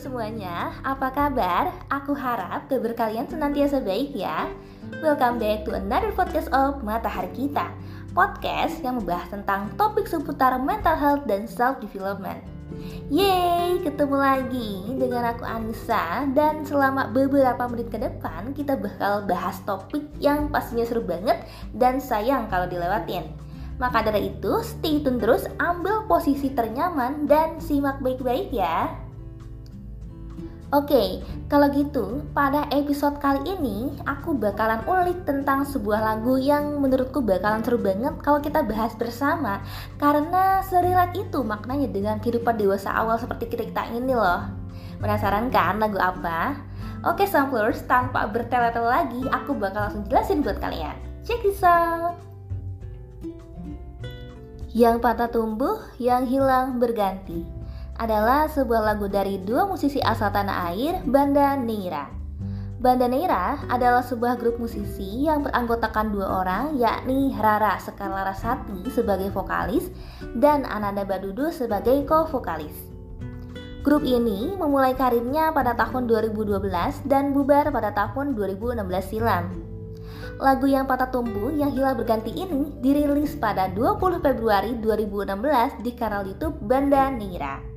Semuanya, apa kabar? Aku harap kabar kalian senantiasa baik ya. Welcome back to another podcast of Matahari Kita. Podcast yang membahas tentang topik seputar mental health dan self-development. Yeay, ketemu lagi dengan aku Anissa. Dan selama beberapa menit ke depan kita bakal bahas topik yang pastinya seru banget Dan sayang kalau dilewatin. Maka dari itu, stay tune terus, ambil posisi ternyaman, dan simak baik-baik ya. Oke, kalau gitu, pada episode kali ini aku bakalan ulik tentang sebuah lagu yang menurutku bakalan seru banget kalau kita bahas bersama karena serilat itu maknanya dengan kehidupan dewasa awal seperti kita ini loh. Penasaran kan lagu apa? Oke, samplers, tanpa bertele-tele lagi, aku bakal langsung jelasin buat kalian. Check this out! Yang patah tumbuh, yang hilang berganti adalah sebuah lagu dari dua musisi asal tanah air, Banda Neira. Banda Neira adalah sebuah grup musisi yang beranggotakan dua orang, yakni Rara Sekar Larasati sebagai vokalis dan Ananda Badudu sebagai co-vokalis. Grup ini memulai karirnya pada tahun 2012 dan bubar pada tahun 2016 silam. Lagu yang patah tumbuh yang hilang berganti ini dirilis pada 20 Februari 2016 di kanal YouTube Banda Nira.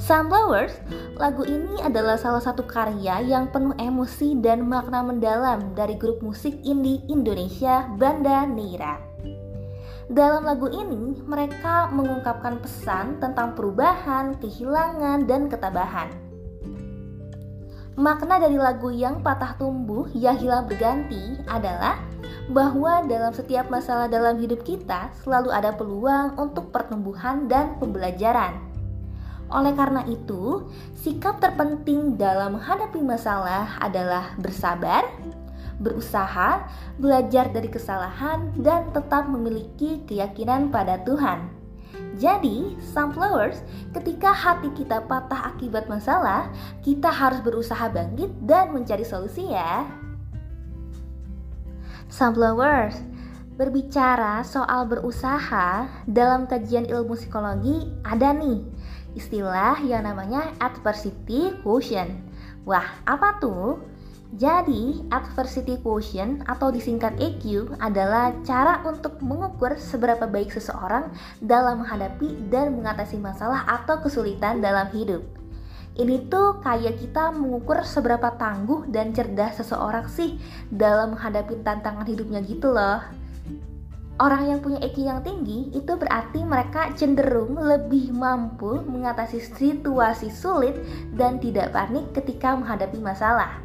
Sunflowers, lagu ini adalah salah satu karya yang penuh emosi dan makna mendalam dari grup musik indie Indonesia Banda Nira. Dalam lagu ini, mereka mengungkapkan pesan tentang perubahan, kehilangan, dan ketabahan. Makna dari lagu yang patah tumbuh yang hilang berganti adalah bahwa dalam setiap masalah dalam hidup kita selalu ada peluang untuk pertumbuhan dan pembelajaran. Oleh karena itu, sikap terpenting dalam menghadapi masalah adalah bersabar, berusaha, belajar dari kesalahan, dan tetap memiliki keyakinan pada Tuhan. Jadi, sunflowers, ketika hati kita patah akibat masalah, kita harus berusaha bangkit dan mencari solusi ya. Sunflowers, berbicara soal berusaha dalam kajian ilmu psikologi ada nih istilah yang namanya adversity quotient. Wah, apa tuh? Jadi, adversity quotient atau disingkat EQ adalah cara untuk mengukur seberapa baik seseorang dalam menghadapi dan mengatasi masalah atau kesulitan dalam hidup. Ini tuh kayak kita mengukur seberapa tangguh dan cerdas seseorang sih dalam menghadapi tantangan hidupnya gitu loh. Orang yang punya EQ yang tinggi itu berarti mereka cenderung lebih mampu mengatasi situasi sulit dan tidak panik ketika menghadapi masalah.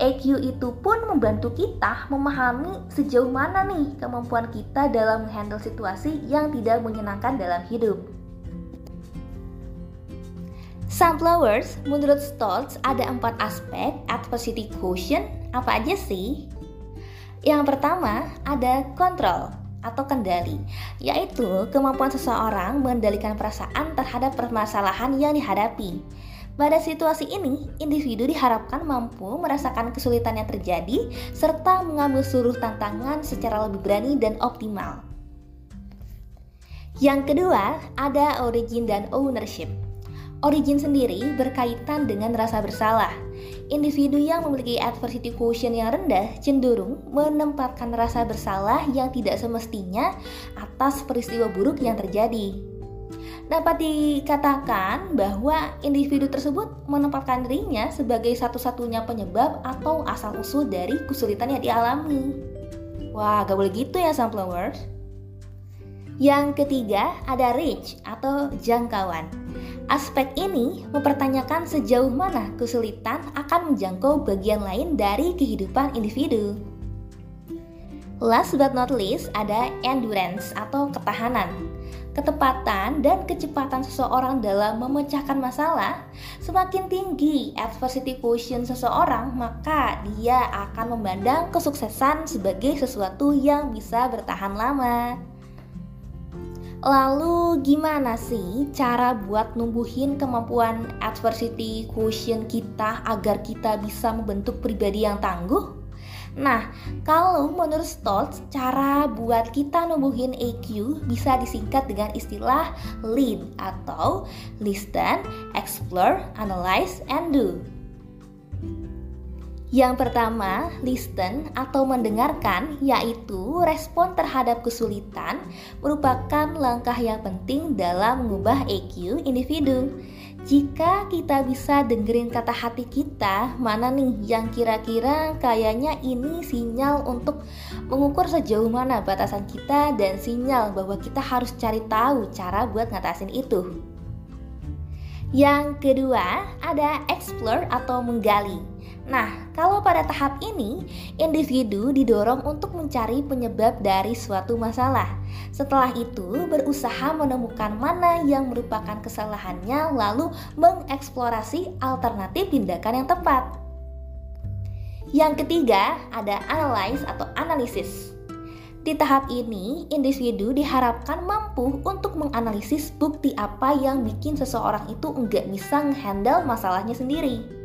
EQ itu pun membantu kita memahami sejauh mana nih kemampuan kita dalam menghandle situasi yang tidak menyenangkan dalam hidup. Sunflowers, menurut Stoltz ada empat aspek adversity quotient. Apa aja sih? Yang pertama ada kontrol atau kendali, yaitu kemampuan seseorang mengendalikan perasaan terhadap permasalahan yang dihadapi. Pada situasi ini, individu diharapkan mampu merasakan kesulitan yang terjadi serta mengambil seluruh tantangan secara lebih berani dan optimal. Yang kedua, ada origin dan ownership. Origin sendiri berkaitan dengan rasa bersalah. Individu yang memiliki adversity quotient yang rendah cenderung menempatkan rasa bersalah yang tidak semestinya atas peristiwa buruk yang terjadi dapat dikatakan bahwa individu tersebut menempatkan dirinya sebagai satu-satunya penyebab atau asal-usul dari kesulitan yang dialami. Wah, gak boleh gitu ya sunflowers. Yang ketiga ada reach atau jangkauan. Aspek ini mempertanyakan sejauh mana kesulitan akan menjangkau bagian lain dari kehidupan individu. Last but not least ada endurance atau ketahanan ketepatan dan kecepatan seseorang dalam memecahkan masalah, semakin tinggi adversity quotient seseorang, maka dia akan memandang kesuksesan sebagai sesuatu yang bisa bertahan lama. Lalu gimana sih cara buat numbuhin kemampuan adversity quotient kita agar kita bisa membentuk pribadi yang tangguh? Nah, kalau menurut Stoltz, cara buat kita numbuhin EQ bisa disingkat dengan istilah LEAD atau Listen, Explore, Analyze, and Do. Yang pertama, listen atau mendengarkan, yaitu respon terhadap kesulitan, merupakan langkah yang penting dalam mengubah EQ individu. Jika kita bisa dengerin kata hati kita, mana nih yang kira-kira kayaknya ini sinyal untuk mengukur sejauh mana batasan kita dan sinyal bahwa kita harus cari tahu cara buat ngatasin itu. Yang kedua, ada explore atau menggali. Nah, kalau pada tahap ini, individu didorong untuk mencari penyebab dari suatu masalah. Setelah itu, berusaha menemukan mana yang merupakan kesalahannya, lalu mengeksplorasi alternatif tindakan yang tepat. Yang ketiga, ada analyze atau analisis. Di tahap ini, individu diharapkan mampu untuk menganalisis bukti apa yang bikin seseorang itu nggak bisa menghandle masalahnya sendiri.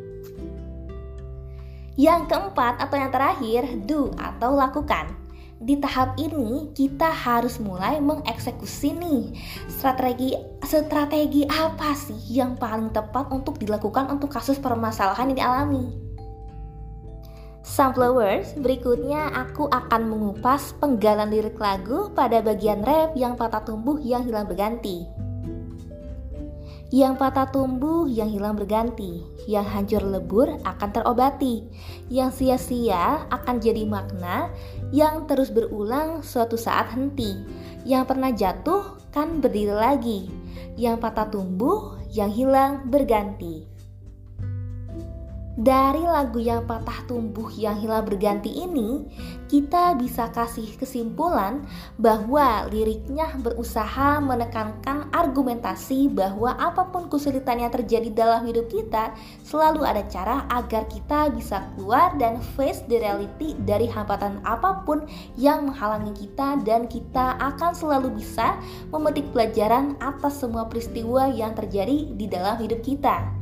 Yang keempat atau yang terakhir, do atau lakukan di tahap ini kita harus mulai mengeksekusi nih strategi strategi apa sih yang paling tepat untuk dilakukan untuk kasus permasalahan yang dialami. Sunflowers, berikutnya aku akan mengupas penggalan lirik lagu pada bagian rap yang patah tumbuh yang hilang berganti. Yang patah tumbuh, yang hilang berganti, yang hancur lebur akan terobati, yang sia-sia akan jadi makna, yang terus berulang suatu saat henti, yang pernah jatuh kan berdiri lagi, yang patah tumbuh, yang hilang berganti. Dari lagu yang patah tumbuh yang hilang berganti ini, kita bisa kasih kesimpulan bahwa liriknya berusaha menekankan argumentasi bahwa apa pun kesulitan yang terjadi dalam hidup kita, selalu ada cara agar kita bisa keluar dan face the reality dari hambatan apa pun yang menghalangi kita dan kita akan selalu bisa memetik pelajaran atas semua peristiwa yang terjadi di dalam hidup kita.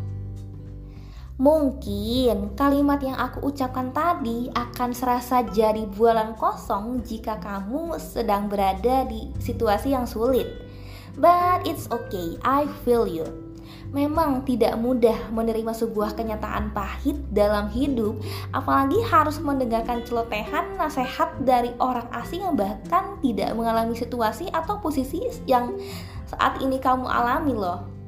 Mungkin kalimat yang aku ucapkan tadi akan serasa jadi bualan kosong jika kamu sedang berada di situasi yang sulit. But it's okay, I feel you. Memang tidak mudah menerima sebuah kenyataan pahit dalam hidup, apalagi harus mendengarkan celotehan nasihat dari orang asing yang bahkan tidak mengalami situasi atau posisi yang saat ini kamu alami loh.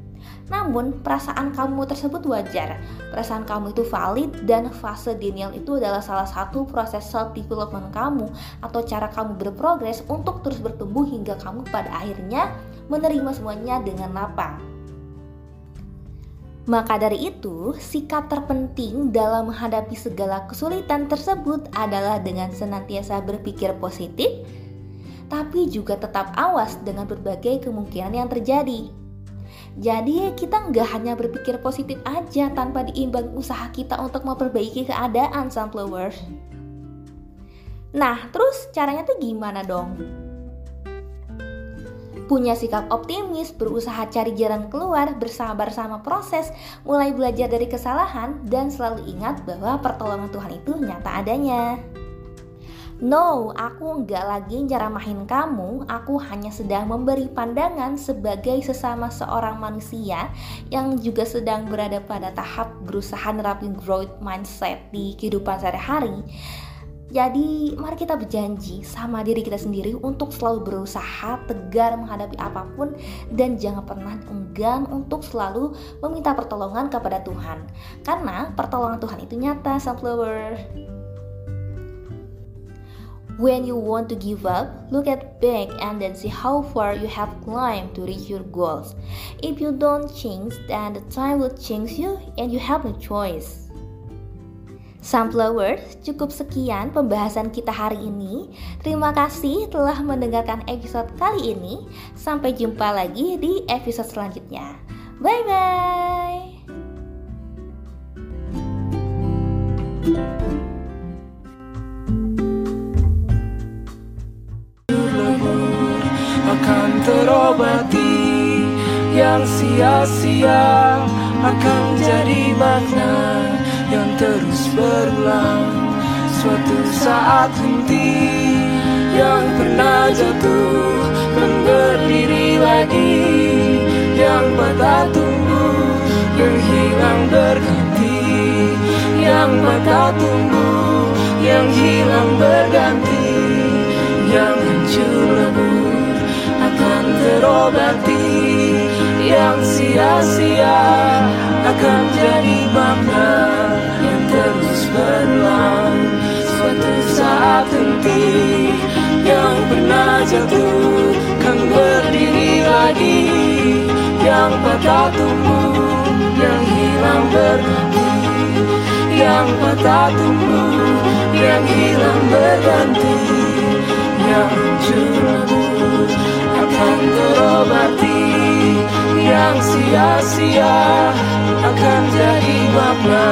Namun, perasaan kamu tersebut wajar. Perasaan kamu itu valid dan fase denial itu adalah salah satu proses self development kamu atau cara kamu berprogres untuk terus bertumbuh hingga kamu pada akhirnya menerima semuanya dengan lapang. Maka dari itu, sikap terpenting dalam menghadapi segala kesulitan tersebut adalah dengan senantiasa berpikir positif, tapi juga tetap awas dengan berbagai kemungkinan yang terjadi. Jadi kita nggak hanya berpikir positif aja tanpa diimbang usaha kita untuk memperbaiki keadaan sunflowers. Nah, terus caranya tuh gimana dong? Punya sikap optimis, berusaha cari jalan keluar, bersabar sama proses, mulai belajar dari kesalahan, dan selalu ingat bahwa pertolongan Tuhan itu nyata adanya. No, aku nggak lagi nyeramahin kamu. Aku hanya sedang memberi pandangan sebagai sesama seorang manusia yang juga sedang berada pada tahap berusaha nerapin growth mindset di kehidupan sehari-hari. Jadi, mari kita berjanji sama diri kita sendiri untuk selalu berusaha tegar menghadapi apa pun dan jangan pernah enggan untuk selalu meminta pertolongan kepada Tuhan. Karena pertolongan Tuhan itu nyata, sunflower. When you want to give up, look at back and then see how far you have climbed to reach your goals. If you don't change, then the time will change you and you have no choice. Sunflowers, cukup sekian pembahasan kita hari ini. Terima kasih telah mendengarkan episode kali ini. Sampai jumpa lagi di episode selanjutnya. Bye bye. Terobati Yang sia-sia akan jadi makna Yang terus berulang Suatu saat henti Yang pernah jatuh Dan berdiri lagi Yang patah tumbuh Yang hilang berganti. Yang patah tumbuh Yang hilang berganti. Yang hancur lebur terobati Yang sia-sia Akan jadi makna Yang terus berulang Suatu saat henti Yang pernah jatuh Kan berdiri lagi Yang patah tumbuh Yang hilang berganti. Yang patah tumbuh Yang hilang berganti. Yang hancur akan terobati Yang sia-sia akan jadi makna.